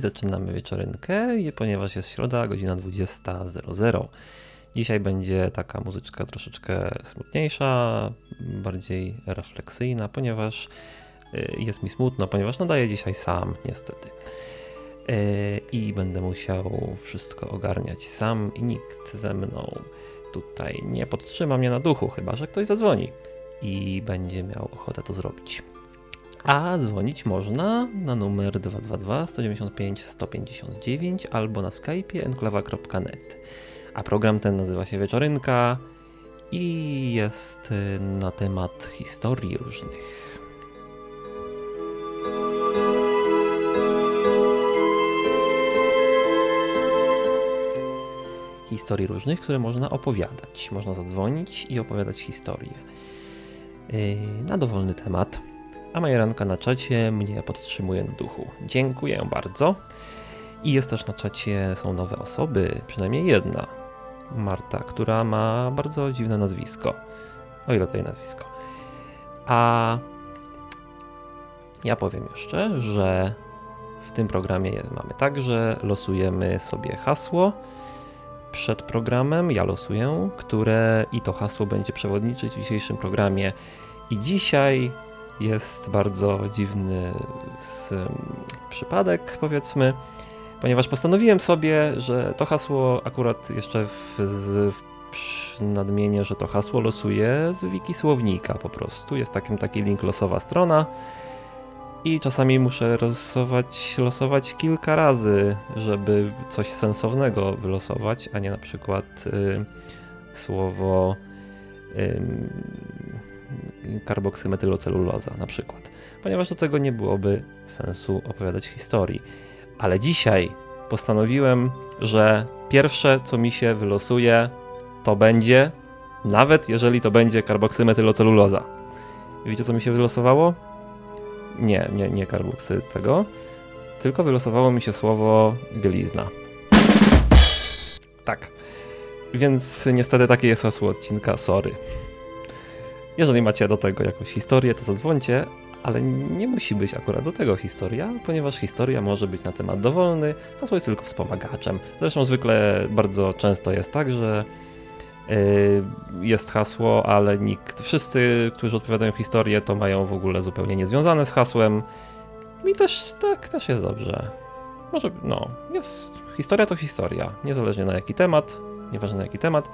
zaczynamy wieczorynkę, ponieważ jest środa, godzina 20.00. Dzisiaj będzie taka muzyczka troszeczkę smutniejsza, bardziej refleksyjna, ponieważ y, jest mi smutno, ponieważ nadaję dzisiaj sam, niestety. Y, I będę musiał wszystko ogarniać sam i nikt ze mną tutaj nie podtrzyma mnie na duchu, chyba że ktoś zadzwoni i będzie miał ochotę to zrobić. A dzwonić można na numer 222 195 159 albo na skype enklawa.net. A program ten nazywa się Wieczorynka i jest y, na temat historii różnych. Historii różnych, które można opowiadać. Można zadzwonić i opowiadać historię. Y, na dowolny temat a Majeranka na czacie mnie podtrzymuje na duchu. Dziękuję bardzo. I jest też na czacie, są nowe osoby, przynajmniej jedna. Marta, która ma bardzo dziwne nazwisko. O ile to jej nazwisko. A ja powiem jeszcze, że w tym programie mamy tak, że losujemy sobie hasło przed programem. Ja losuję, które i to hasło będzie przewodniczyć w dzisiejszym programie. I dzisiaj jest bardzo dziwny przypadek, powiedzmy, ponieważ postanowiłem sobie, że to hasło akurat jeszcze w, w, w nadmienię, że to hasło losuję z wiki słownika po prostu. Jest takim taki link losowa strona i czasami muszę losować, losować kilka razy, żeby coś sensownego wylosować, a nie na przykład y, słowo y, karboksymetyloceluloza na przykład, ponieważ do tego nie byłoby sensu opowiadać historii. Ale dzisiaj postanowiłem, że pierwsze co mi się wylosuje to będzie, nawet jeżeli to będzie karboksymetyloceluloza. Wiecie co mi się wylosowało? Nie, nie, nie karboksy tego, tylko wylosowało mi się słowo bielizna. Tak. Więc niestety takie jest hasło odcinka, sorry. Jeżeli macie do tego jakąś historię, to zadzwońcie, ale nie musi być akurat do tego historia, ponieważ historia może być na temat dowolny, a jest tylko wspomagaczem. Zresztą zwykle bardzo często jest tak, że yy, jest hasło, ale nikt, wszyscy, którzy odpowiadają historię, to mają w ogóle zupełnie niezwiązane z hasłem. I też tak też jest dobrze. Może, no, jest. Historia to historia, niezależnie na jaki temat, nieważne na jaki temat,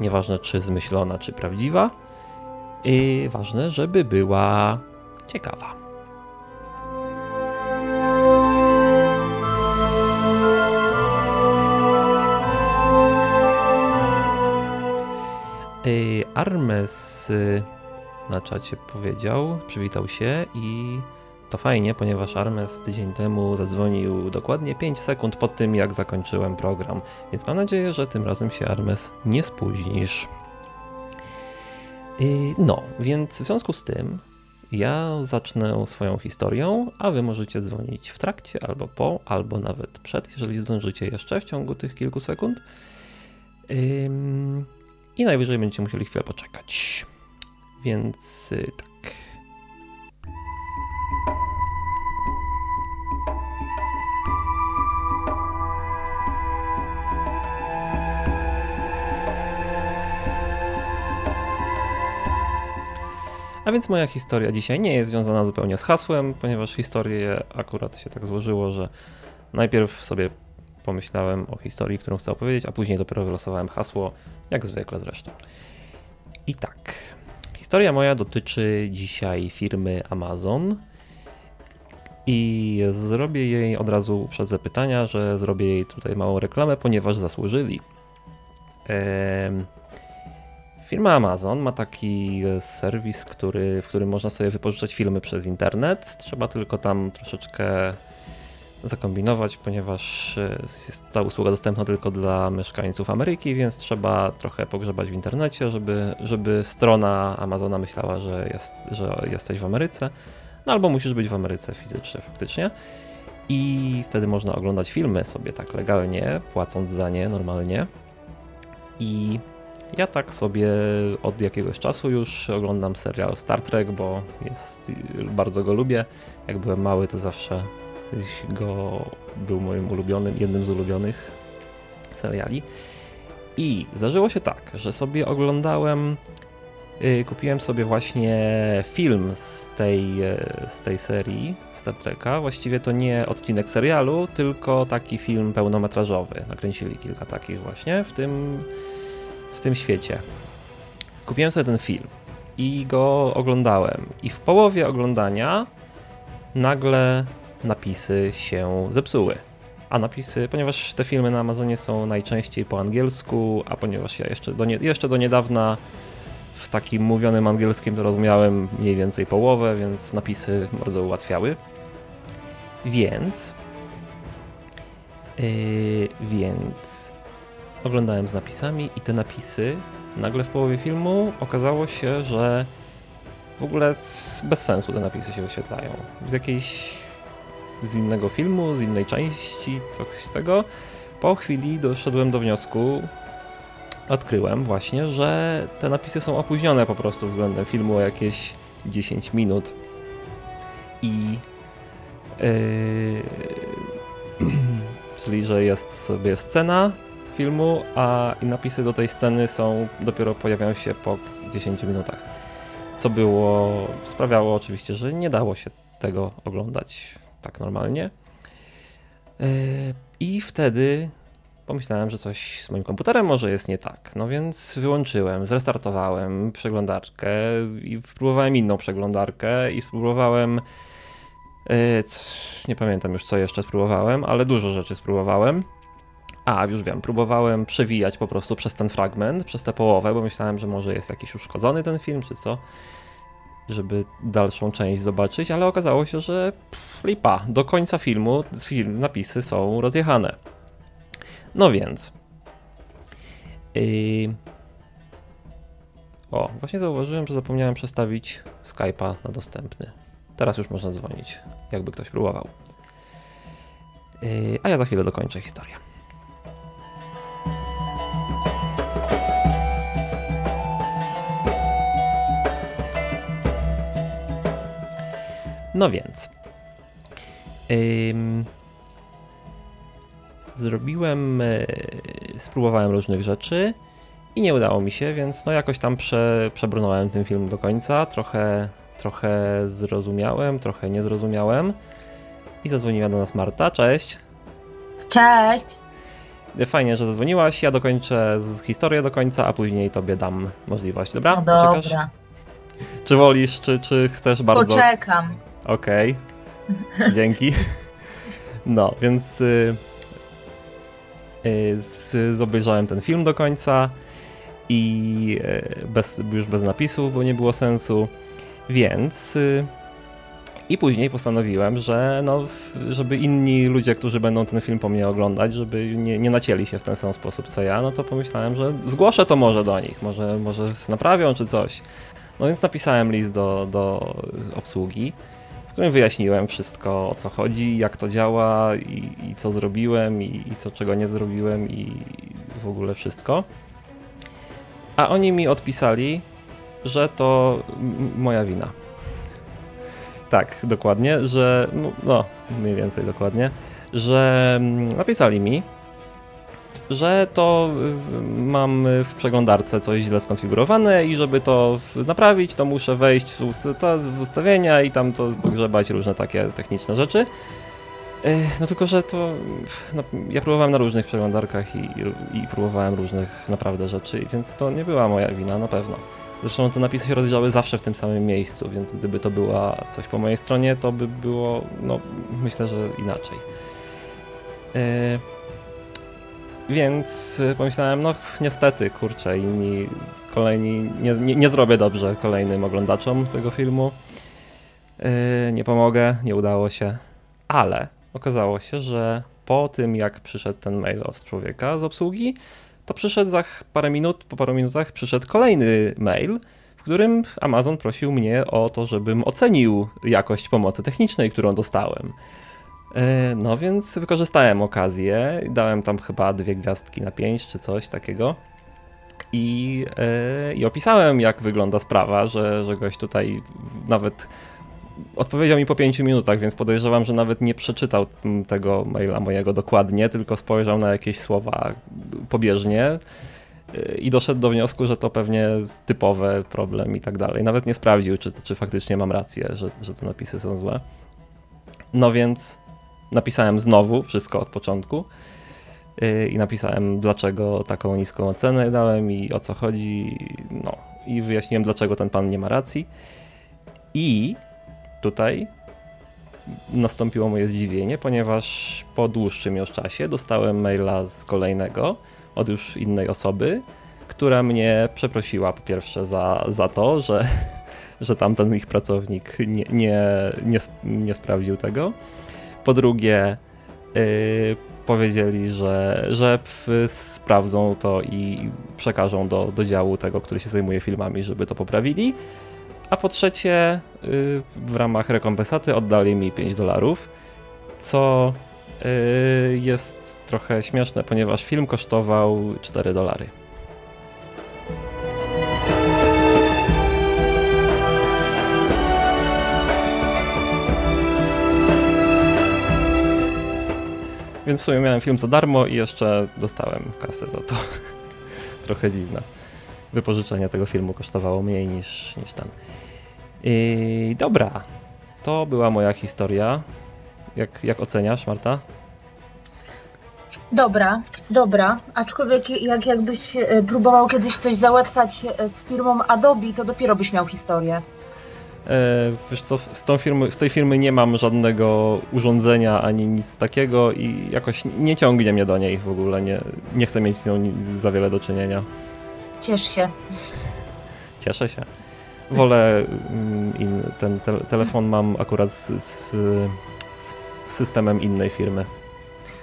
nieważne czy zmyślona, czy prawdziwa. I ważne, żeby była ciekawa. Armes y, na czacie powiedział, przywitał się i to fajnie, ponieważ Armes tydzień temu zadzwonił dokładnie 5 sekund po tym, jak zakończyłem program. Więc mam nadzieję, że tym razem się Armes nie spóźnisz. No, więc w związku z tym ja zacznę swoją historią, a wy możecie dzwonić w trakcie, albo po, albo nawet przed, jeżeli zdążycie jeszcze w ciągu tych kilku sekund. I najwyżej będziecie musieli chwilę poczekać. Więc y, tak. A więc moja historia dzisiaj nie jest związana zupełnie z hasłem, ponieważ historię akurat się tak złożyło, że najpierw sobie pomyślałem o historii, którą chcę opowiedzieć, a później dopiero wylosowałem hasło, jak zwykle zresztą. I tak. Historia moja dotyczy dzisiaj firmy Amazon i zrobię jej od razu przed zapytania, że zrobię jej tutaj małą reklamę, ponieważ zasłużyli. Ehm, Firma Amazon ma taki e, serwis, który, w którym można sobie wypożyczać filmy przez internet. Trzeba tylko tam troszeczkę zakombinować, ponieważ e, jest ta usługa dostępna tylko dla mieszkańców Ameryki, więc trzeba trochę pogrzebać w internecie, żeby, żeby strona Amazona myślała, że, jest, że jesteś w Ameryce. No albo musisz być w Ameryce fizycznie, faktycznie. I wtedy można oglądać filmy sobie tak legalnie, płacąc za nie normalnie. I ja tak sobie od jakiegoś czasu już oglądam serial Star Trek, bo jest, bardzo go lubię. Jak byłem mały, to zawsze go był moim ulubionym, jednym z ulubionych seriali. I zdarzyło się tak, że sobie oglądałem, yy, kupiłem sobie właśnie film z tej, yy, z tej serii Star Treka. Właściwie to nie odcinek serialu, tylko taki film pełnometrażowy. Nakręcili kilka takich właśnie w tym, tym świecie. Kupiłem sobie ten film i go oglądałem. I w połowie oglądania nagle napisy się zepsuły. A napisy, ponieważ te filmy na Amazonie są najczęściej po angielsku, a ponieważ ja jeszcze do, nie, jeszcze do niedawna w takim mówionym angielskim to rozumiałem mniej więcej połowę, więc napisy bardzo ułatwiały. Więc. Yy, więc oglądałem z napisami i te napisy nagle w połowie filmu okazało się, że w ogóle bez sensu te napisy się wyświetlają. Z jakiejś z innego filmu, z innej części, coś z tego. Po chwili doszedłem do wniosku, odkryłem właśnie, że te napisy są opóźnione po prostu względem filmu o jakieś 10 minut. I yy, czyli, że jest sobie scena filmu, a napisy do tej sceny są dopiero pojawiają się po 10 minutach. Co było, sprawiało oczywiście, że nie dało się tego oglądać tak normalnie. Yy, I wtedy pomyślałem, że coś z moim komputerem może jest nie tak. No więc wyłączyłem, zrestartowałem przeglądarkę i spróbowałem inną przeglądarkę i spróbowałem. Yy, nie pamiętam już co jeszcze spróbowałem, ale dużo rzeczy spróbowałem. A, już wiem, próbowałem przewijać po prostu przez ten fragment, przez tę połowę, bo myślałem, że może jest jakiś uszkodzony ten film, czy co, żeby dalszą część zobaczyć, ale okazało się, że pff, lipa, do końca filmu film, napisy są rozjechane. No więc. Yy... O, właśnie zauważyłem, że zapomniałem przestawić Skype'a na dostępny. Teraz już można dzwonić, jakby ktoś próbował. Yy, a ja za chwilę dokończę historię. No więc. Ym, zrobiłem, y, spróbowałem różnych rzeczy i nie udało mi się, więc no jakoś tam prze, przebrnąłem ten film do końca. Trochę, trochę zrozumiałem, trochę nie zrozumiałem. I zadzwoniła do nas Marta. Cześć. Cześć. Fajnie, że zadzwoniłaś. Ja dokończę historię do końca, a później tobie dam możliwość. Dobra? No dobra. Czy wolisz, czy, czy chcesz bardzo. Poczekam. Okej. Okay. Dzięki. No, więc y, y, z, obejrzałem ten film do końca i y, bez, już bez napisów, bo nie było sensu. Więc y, i później postanowiłem, że no, żeby inni ludzie, którzy będą ten film po mnie oglądać, żeby nie, nie nacięli się w ten sam sposób co ja, no to pomyślałem, że zgłoszę to może do nich, może, może naprawią czy coś. No więc napisałem list do, do obsługi w którym wyjaśniłem wszystko o co chodzi, jak to działa i, i co zrobiłem i, i, co czego nie zrobiłem i w ogóle wszystko. A oni mi odpisali, że to moja wina. Tak, dokładnie, że no, no mniej więcej dokładnie, że napisali mi, że to y, mam w przeglądarce coś źle skonfigurowane i żeby to naprawić, to muszę wejść w ustawienia i tam to grzebać różne takie techniczne rzeczy. No tylko, że to no, ja próbowałem na różnych przeglądarkach i, i, próbowałem różnych naprawdę rzeczy, więc to nie była moja wina na pewno. Zresztą te napisy się rozdziały zawsze w tym samym miejscu, więc gdyby to była coś po mojej stronie, to by było, no myślę, że inaczej. Więc y, pomyślałem, no niestety, kurczę, inni kolejni, nie, nie, nie zrobię dobrze kolejnym oglądaczom tego filmu. Yy, nie pomogę, nie udało się, ale okazało się, że po tym jak przyszedł ten mail od człowieka z obsługi, to przyszedł za parę minut, po paru minutach przyszedł kolejny mail, w którym Amazon prosił mnie o to, żebym ocenił jakość pomocy technicznej, którą dostałem. E, no więc wykorzystałem okazję, dałem tam chyba dwie gwiazdki na pięć czy coś takiego. I, yy, I opisałem, jak wygląda sprawa, że, że goś tutaj nawet odpowiedział mi po pięciu minutach, więc podejrzewam, że nawet nie przeczytał tego maila mojego dokładnie, tylko spojrzał na jakieś słowa pobieżnie i doszedł do wniosku, że to pewnie typowy problem i tak dalej. Nawet nie sprawdził, czy, czy faktycznie mam rację, że, że te napisy są złe. No więc napisałem znowu wszystko od początku y, i napisałem, dlaczego taką niską ocenę dałem i o co chodzi. No i wyjaśniłem, dlaczego ten pan nie ma racji. I tutaj nastąpiło moje zdziwienie, ponieważ po dłuższym już czasie dostałem maila z kolejnego od już innej osoby, która mnie przeprosiła po pierwsze za, za to, że, że tamten ich pracownik nie, nie, nie, nie sprawdził tego. Po drugie, yy, powiedzieli, że, że sprawdzą to i przekażą do, do działu tego, który się zajmuje filmami, żeby to poprawili. A po trzecie, yy, w ramach rekompensaty oddali mi 5 dolarów, co yy, jest trochę śmieszne, ponieważ film kosztował 4 dolary. Więc w sumie miałem film za darmo i jeszcze dostałem kasę za to. Trochę dziwne. Wypożyczenie tego filmu kosztowało mniej niż, niż ten. I dobra, to była moja historia. Jak, jak oceniasz, Marta? Dobra, dobra. Aczkolwiek jak jakbyś e, próbował kiedyś coś załatwiać e, z firmą Adobe, to dopiero byś miał historię. E, wiesz co, z, tą firmy, z tej firmy nie mam żadnego urządzenia ani nic takiego i jakoś nie ciągnie mnie do niej w ogóle. Nie, nie chcę mieć z nią za wiele do czynienia. Ciesz się. Cieszę się. Wolę mm, ten te, telefon mam akurat z, z, z systemem innej firmy.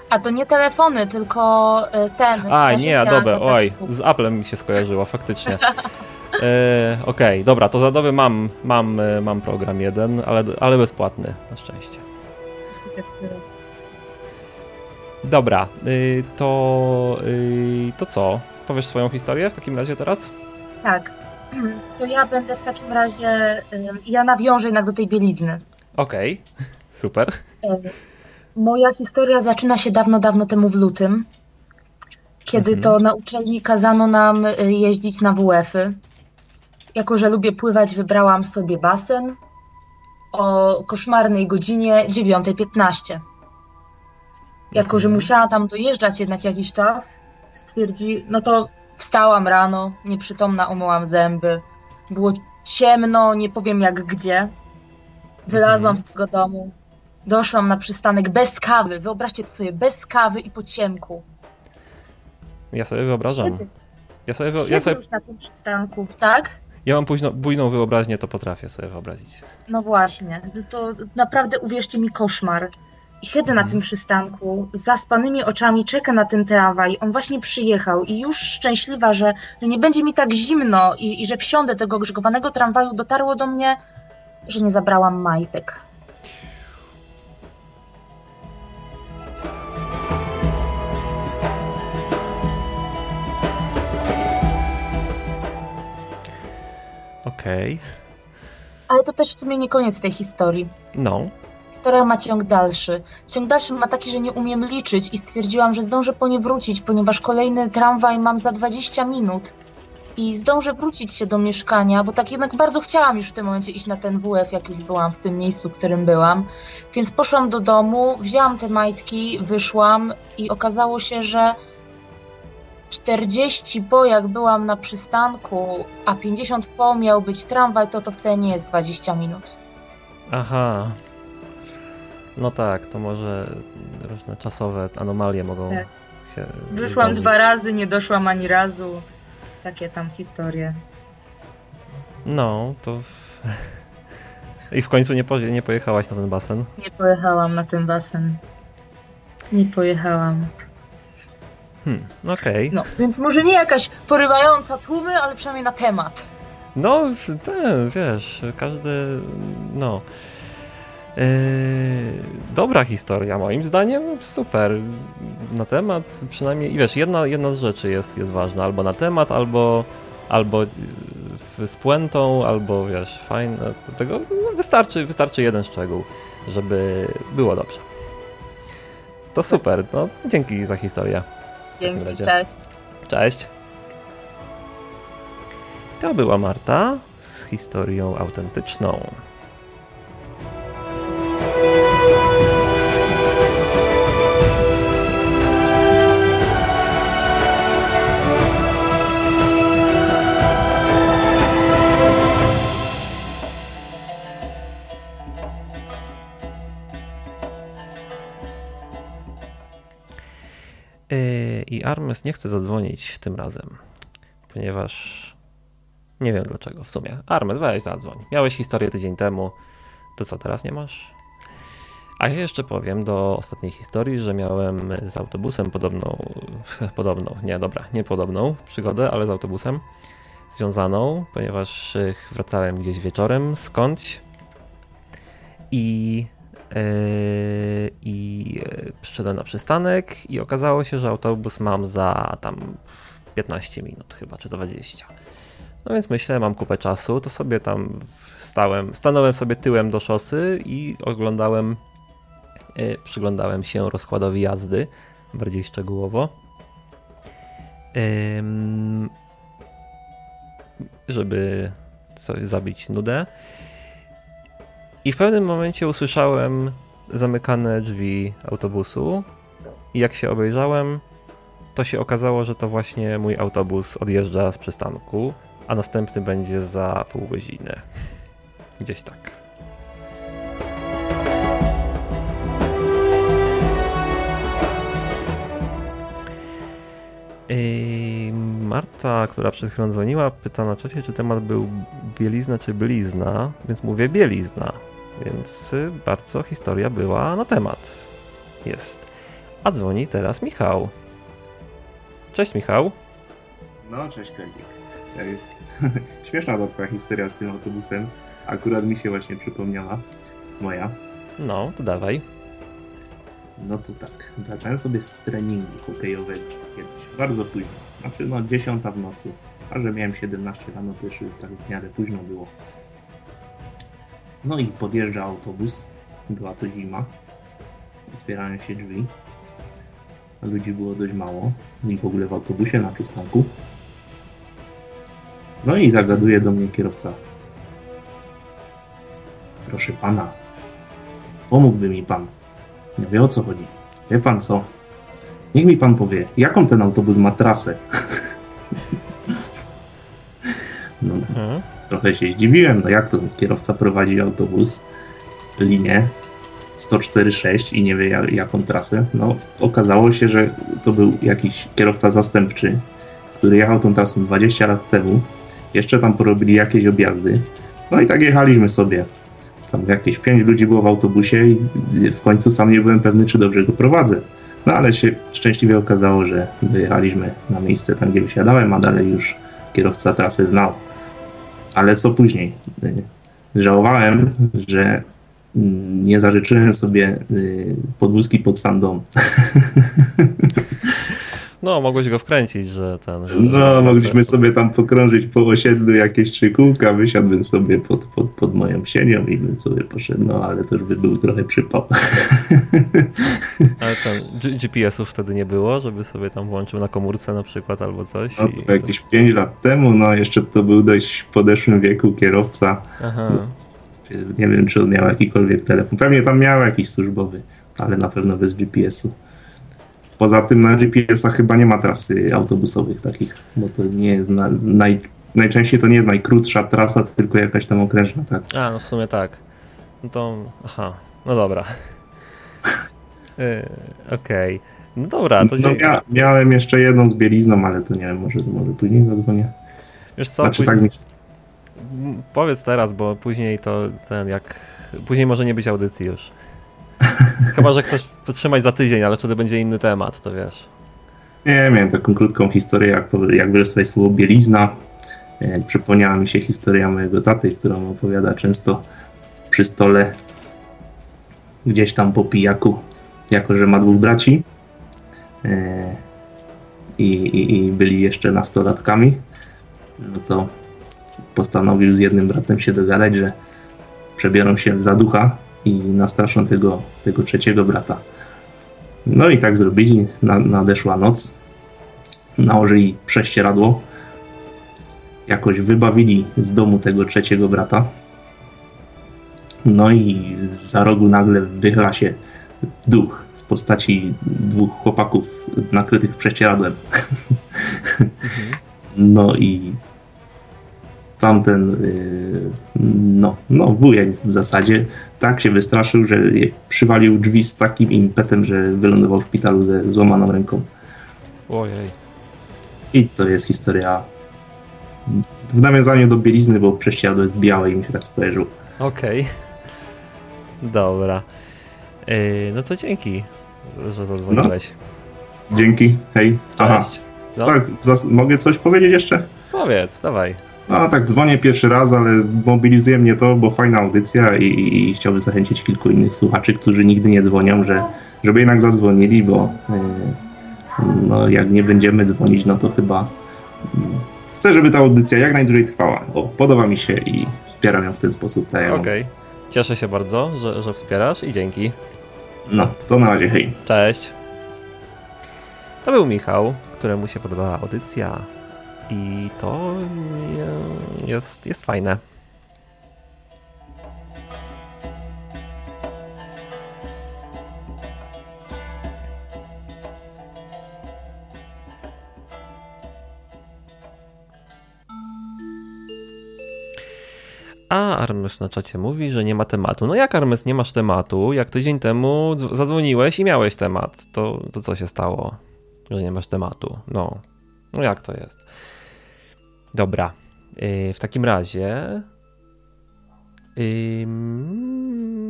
A to nie telefony, tylko e, ten. A, nie, dobra, oj, z Applem mi się skojarzyło, faktycznie. E, Okej, okay, dobra, to za dobę mam, mam, e, mam program jeden, ale, ale bezpłatny, na szczęście. Dobra, y, to, y, to co? Powiesz swoją historię w takim razie teraz? Tak. To ja będę w takim razie. Ja nawiążę jednak do tej bielizny. Okej, okay. super. Moja historia zaczyna się dawno, dawno temu w lutym, kiedy mhm. to na uczelni kazano nam y, jeździć na WF-y. Jako, że lubię pływać, wybrałam sobie basen o koszmarnej godzinie 9.15. Jako, że mhm. musiałam tam dojeżdżać jednak jakiś czas, stwierdzi, no to wstałam rano, nieprzytomna, umyłam zęby. Było ciemno, nie powiem jak gdzie. Wylazłam mhm. z tego domu, doszłam na przystanek bez kawy. Wyobraźcie to sobie, bez kawy i po ciemku. Ja sobie wyobrażam. Siedzę. Ja sobie, ja sobie... już na tym przystanku, tak? Ja mam późno, bujną wyobraźnię, to potrafię sobie wyobrazić. No właśnie, to naprawdę uwierzcie mi koszmar. Siedzę na mhm. tym przystanku, z zaspanymi oczami czekam na ten tramwaj. On właśnie przyjechał i już szczęśliwa, że, że nie będzie mi tak zimno i, i że wsiądę tego grzegowanego tramwaju, dotarło do mnie, że nie zabrałam majtek. Okej. Okay. Ale to też w sumie nie koniec tej historii. No. Historia ma ciąg dalszy. Ciąg dalszy ma taki, że nie umiem liczyć i stwierdziłam, że zdążę po nie wrócić, ponieważ kolejny tramwaj mam za 20 minut. I zdążę wrócić się do mieszkania, bo tak jednak bardzo chciałam już w tym momencie iść na ten WF, jak już byłam w tym miejscu, w którym byłam. Więc poszłam do domu, wzięłam te majtki, wyszłam i okazało się, że 40 po jak byłam na przystanku, a 50 po miał być tramwaj, to to wcale nie jest 20 minut. Aha. No tak, to może różne czasowe anomalie mogą tak. się. Wyszłam zdarzyć. dwa razy, nie doszłam ani razu. Takie tam historie. No, to. W... I w końcu nie, po... nie pojechałaś na ten basen? Nie pojechałam na ten basen. Nie pojechałam. Hmm, okej. Okay. No, więc może nie jakaś porywająca tłumy, ale przynajmniej na temat. No, ten, wiesz, każdy, no... Yy, dobra historia, moim zdaniem super. Na temat, przynajmniej, wiesz, jedna, jedna z rzeczy jest, jest ważna, albo na temat, albo, albo z puentą, albo wiesz, fajne, tego, no wystarczy, wystarczy jeden szczegół, żeby było dobrze. To super, no dzięki za historię. Dzięki, cześć. Cześć. To była Marta z historią autentyczną. Armes nie chce zadzwonić tym razem, ponieważ nie wiem dlaczego w sumie. Armes, weź zadzwoń. Miałeś historię tydzień temu, to co teraz nie masz? A ja jeszcze powiem do ostatniej historii, że miałem z autobusem podobną, podobną, nie dobra, nie podobną przygodę, ale z autobusem związaną, ponieważ wracałem gdzieś wieczorem skądś i i yy, przyszedłem na przystanek i okazało się, że autobus mam za tam 15 minut chyba, czy 20. No więc myślę, mam kupę czasu, to sobie tam stałem, stanąłem sobie tyłem do szosy i oglądałem, yy, przyglądałem się rozkładowi jazdy bardziej szczegółowo. Żeby coś zabić nudę. I w pewnym momencie usłyszałem zamykane drzwi autobusu. I jak się obejrzałem, to się okazało, że to właśnie mój autobus odjeżdża z przystanku, a następny będzie za pół godziny. Gdzieś tak. Marta, która przed chwilą dzwoniła, pyta na czacie, czy temat był bielizna czy blizna, więc mówię bielizna. Więc y, bardzo historia była na temat. Jest. A dzwoni teraz Michał. Cześć Michał. No, cześć Kędzik. To jest śmieszna ta twoja historia z tym autobusem. Akurat mi się właśnie przypomniała. Moja. No, to dawaj. No to tak. Wracałem sobie z treningu hokejowego kiedyś. Bardzo późno. Znaczy no 10 w nocy. A że miałem 17 rano, to już tak w miarę późno było. No i podjeżdża autobus. Była to zima. Otwierają się drzwi. Ludzi było dość mało. I w ogóle w autobusie na przystanku. No i zagaduje do mnie kierowca. Proszę pana, pomógłby mi pan. Nie wie o co chodzi. Wie pan co? Niech mi pan powie, jaką ten autobus ma trasę? no, mhm trochę się zdziwiłem, no jak to kierowca prowadzi autobus, linię 104.6 i nie wie jak, jaką trasę. No okazało się, że to był jakiś kierowca zastępczy, który jechał tą trasą 20 lat temu. Jeszcze tam porobili jakieś objazdy. No i tak jechaliśmy sobie. Tam jakieś 5 ludzi było w autobusie i w końcu sam nie byłem pewny, czy dobrze go prowadzę. No ale się szczęśliwie okazało, że dojechaliśmy na miejsce tam, gdzie wysiadałem, a dalej już kierowca trasy znał. Ale co później? Żałowałem, że nie zażyczyłem sobie y, podwózki pod sandą. No, mogłeś go wkręcić, że ten. Że no, mogliśmy sobie tam pokrążyć po osiedlu jakieś trzy kółka, wysiadłbym sobie pod, pod, pod moją sienią i bym sobie poszedł, no ale to już by był trochę przypał. Ale tam GPS-ów wtedy nie było, żeby sobie tam włączył na komórce na przykład albo coś? No to i... jakieś 5 lat temu, no jeszcze to był dość podeszłym wieku kierowca. Aha. Nie wiem, czy on miał jakikolwiek telefon. Pewnie tam miał jakiś służbowy, ale na pewno bez GPS-u. Poza tym na GPS-ach chyba nie ma trasy autobusowych takich, bo to nie jest na, naj, najczęściej to nie jest najkrótsza trasa, tylko jakaś tam okrężna, tak? A, no w sumie tak. No to, aha, no dobra. yy, Okej. Okay. No dobra, to no, ja, miałem jeszcze jedną z bielizną, ale to nie wiem, może, może później zadzwonię. Wiesz co, znaczy, później... tak mi... powiedz teraz, bo później to ten jak... Później może nie być audycji już. Chyba, że chcesz potrzymać za tydzień, ale wtedy będzie inny temat, to wiesz. Nie, miałem taką krótką historię, jak, jak wyrosła słowo bielizna. E, przypomniała mi się historia mojego taty, którą opowiada często przy stole gdzieś tam po pijaku, jako że ma dwóch braci e, i, i, i byli jeszcze nastolatkami, no to postanowił z jednym bratem się dogadać, że przebiorą się za ducha i nastraszą tego, tego trzeciego brata. No i tak zrobili, nadeszła noc, nałożyli prześcieradło, jakoś wybawili z domu tego trzeciego brata. No i za rogu nagle wychyla się duch w postaci dwóch chłopaków nakrytych prześcieradłem. Mhm. No i tamten y, no, no wujek w zasadzie tak się wystraszył, że przywalił drzwi z takim impetem, że wylądował w szpitalu ze złamaną ręką. Ojej. I to jest historia w nawiązaniu do bielizny, bo prześcieradło jest białe i mi się tak skojarzyło. Okej. Okay. Dobra. Yy, no to dzięki, że zadzwoniłeś. No. Dzięki, hej. Cześć. Aha. No. Tak, mogę coś powiedzieć jeszcze? Powiedz, dawaj. No tak, dzwonię pierwszy raz, ale mobilizuje mnie to, bo fajna audycja i, i chciałbym zachęcić kilku innych słuchaczy, którzy nigdy nie dzwonią, że, żeby jednak zadzwonili, bo yy, no, jak nie będziemy dzwonić, no to chyba yy, chcę, żeby ta audycja jak najdłużej trwała, bo podoba mi się i wspieram ją w ten sposób. Tak Okej, okay. cieszę się bardzo, że, że wspierasz i dzięki. No, to na razie, hej. Cześć. To był Michał, któremu się podobała audycja i to jest, jest fajne. A Armes na czacie mówi, że nie ma tematu. No jak Armes nie masz tematu? Jak tydzień temu zadzwoniłeś i miałeś temat, to, to co się stało? Że nie masz tematu. No, no jak to jest? Dobra. Y, w takim razie.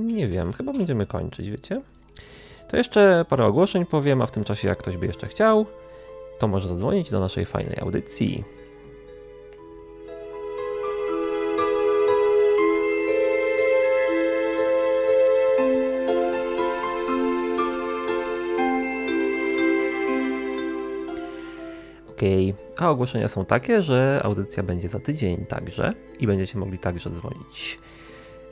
Nie wiem, chyba będziemy kończyć, wiecie? To jeszcze parę ogłoszeń powiem, a w tym czasie, jak ktoś by jeszcze chciał, to może zadzwonić do naszej fajnej audycji. A ogłoszenia są takie, że audycja będzie za tydzień także i będziecie mogli także dzwonić.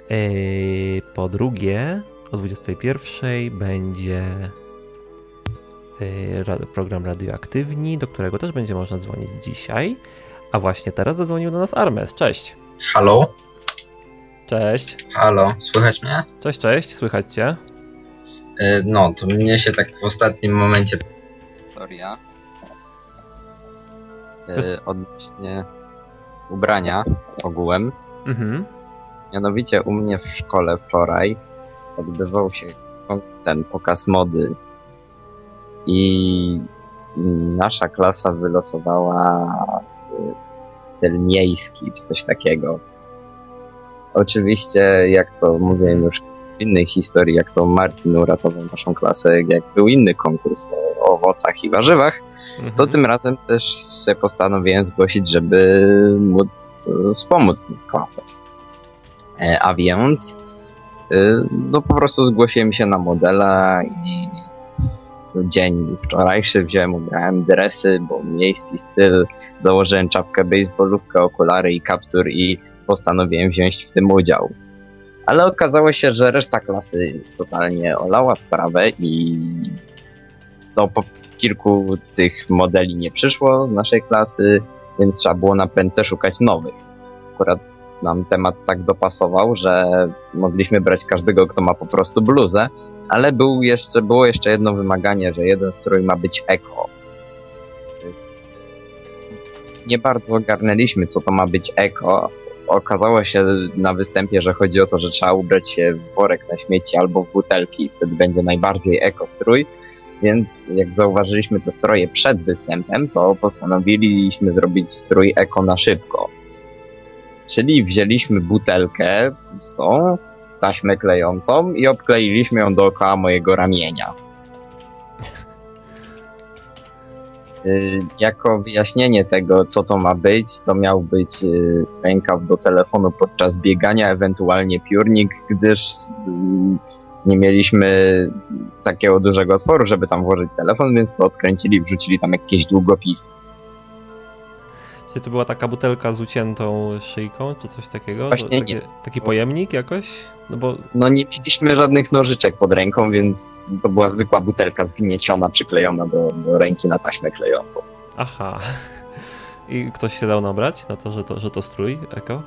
Yy, po drugie, o 21 będzie yy, program radioaktywni, do którego też będzie można dzwonić dzisiaj. A właśnie teraz zadzwonił do nas Armes. Cześć. Halo. Cześć. Halo, słychać mnie? Cześć, cześć, słychać cię. Yy, no, to mnie się tak w ostatnim momencie. Historia jest... odnośnie ubrania ogółem. Mhm. Mianowicie u mnie w szkole wczoraj odbywał się ten pokaz mody i nasza klasa wylosowała y, styl miejski czy coś takiego. Oczywiście, jak to mówiłem już w innej historii, jak to Martin uratował naszą klasę, jak był inny konkurs o owocach i warzywach, mhm. to tym razem też się postanowiłem zgłosić, żeby móc e, wspomóc klasę. E, a więc e, no po prostu zgłosiłem się na modela i dzień wczorajszy wziąłem, ubrałem dresy, bo miejski styl, założyłem czapkę baseballówkę, okulary i kaptur i postanowiłem wziąć w tym udział ale okazało się, że reszta klasy totalnie olała sprawę i to po kilku tych modeli nie przyszło z naszej klasy, więc trzeba było na pędce szukać nowych. Akurat nam temat tak dopasował, że mogliśmy brać każdego, kto ma po prostu bluzę, ale był jeszcze, było jeszcze jedno wymaganie, że jeden strój ma być eko. Nie bardzo ogarnęliśmy, co to ma być eko, okazało się na występie, że chodzi o to, że trzeba ubrać się w worek na śmieci albo w butelki, wtedy będzie najbardziej ekostrój. Więc jak zauważyliśmy te stroje przed występem, to postanowiliśmy zrobić strój eko na szybko. Czyli wzięliśmy butelkę pustą, taśmę klejącą i obkleiliśmy ją dookoła mojego ramienia. Y, jako wyjaśnienie tego, co to ma być, to miał być y, rękaw do telefonu podczas biegania, ewentualnie piórnik, gdyż y, nie mieliśmy takiego dużego otworu, żeby tam włożyć telefon, więc to odkręcili, wrzucili tam jakieś długopisy. Czy to była taka butelka z uciętą szyjką, czy coś takiego? Właśnie Takie, nie. Taki pojemnik jakoś? No bo No nie mieliśmy żadnych nożyczek pod ręką, więc to była zwykła butelka zgnieciona, przyklejona do, do ręki na taśmę klejącą. Aha. I ktoś się dał nabrać na to, że to, że to strój eko?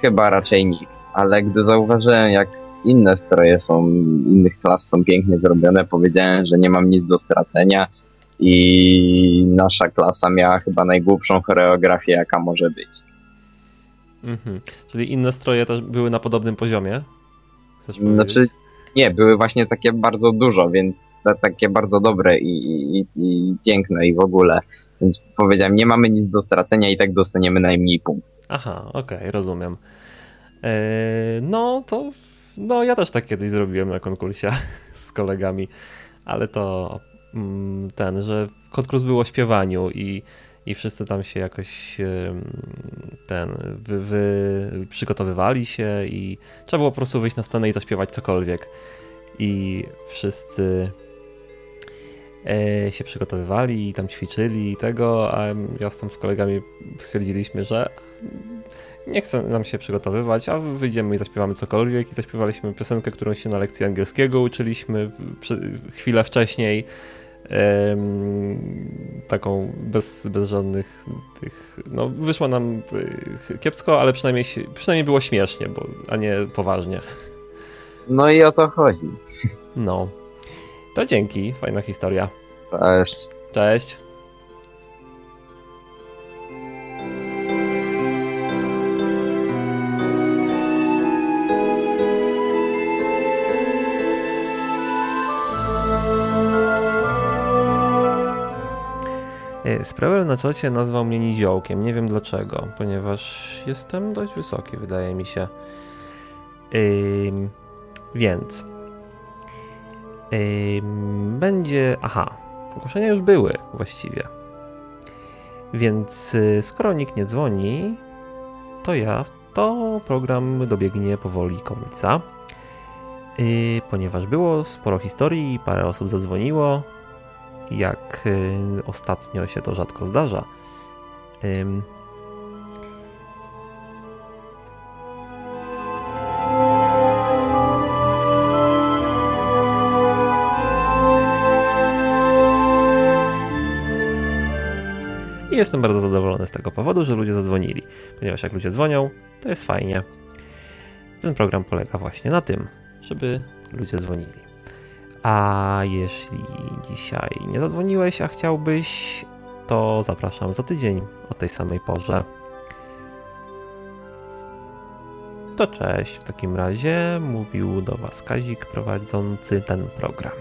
Chyba raczej nikt. Ale gdy zauważyłem, jak inne stroje są, innych klas są pięknie zrobione, powiedziałem, że nie mam nic do stracenia i nasza klasa miała chyba najgłupszą choreografię, jaka może być. Mhm. Czyli inne stroje też były na podobnym poziomie? Chcesz powiedzieć? Znaczy, nie, były właśnie takie bardzo dużo, więc ta- takie bardzo dobre i, i, i piękne i w ogóle. Więc powiedziałem, nie mamy nic do stracenia i tak dostaniemy najmniej punktów. Aha, okej, rozumiem. Eee, no to. No, ja też tak kiedyś zrobiłem na konkursie z kolegami, ale to mm, ten, że konkurs był o śpiewaniu i, i wszyscy tam się jakoś ten wy, wy przygotowywali się i trzeba było po prostu wyjść na scenę i zaśpiewać cokolwiek. I wszyscy e, się przygotowywali i tam ćwiczyli i tego, a ja z z kolegami stwierdziliśmy, że nie chce nam się przygotowywać, a wyjdziemy i zaśpiewamy cokolwiek i zaśpiewaliśmy piosenkę, którą się na lekcji angielskiego uczyliśmy chwilę wcześniej. Taką bez, bez żadnych tych. No, wyszło nam y, kiepsko, ale przynajmniej, przynajmniej było śmiesznie, bo, a nie poważnie. No i o to chodzi. No. To dzięki, fajna historia. Też Cześć. Sprewer na czacie nazwał mnie niziołkiem. Nie wiem dlaczego, ponieważ jestem dość wysoki, wydaje mi się. Więc będzie. Aha, ogłoszenia już były właściwie. Więc y, skoro nikt nie dzwoni, to ja, to program dobiegnie powoli końca. Y, ponieważ było sporo historii, parę osób zadzwoniło. Jak y, ostatnio się to rzadko zdarza. I jestem bardzo zadowolony z tego powodu, że ludzie zadzwonili, ponieważ jak ludzie dzwonią, to jest fajnie. Ten program polega właśnie na tym, żeby ludzie dzwonili. A jeśli dzisiaj nie zadzwoniłeś, a chciałbyś, to zapraszam za tydzień o tej samej porze. To cześć w takim razie, mówił do Was Kazik prowadzący ten program.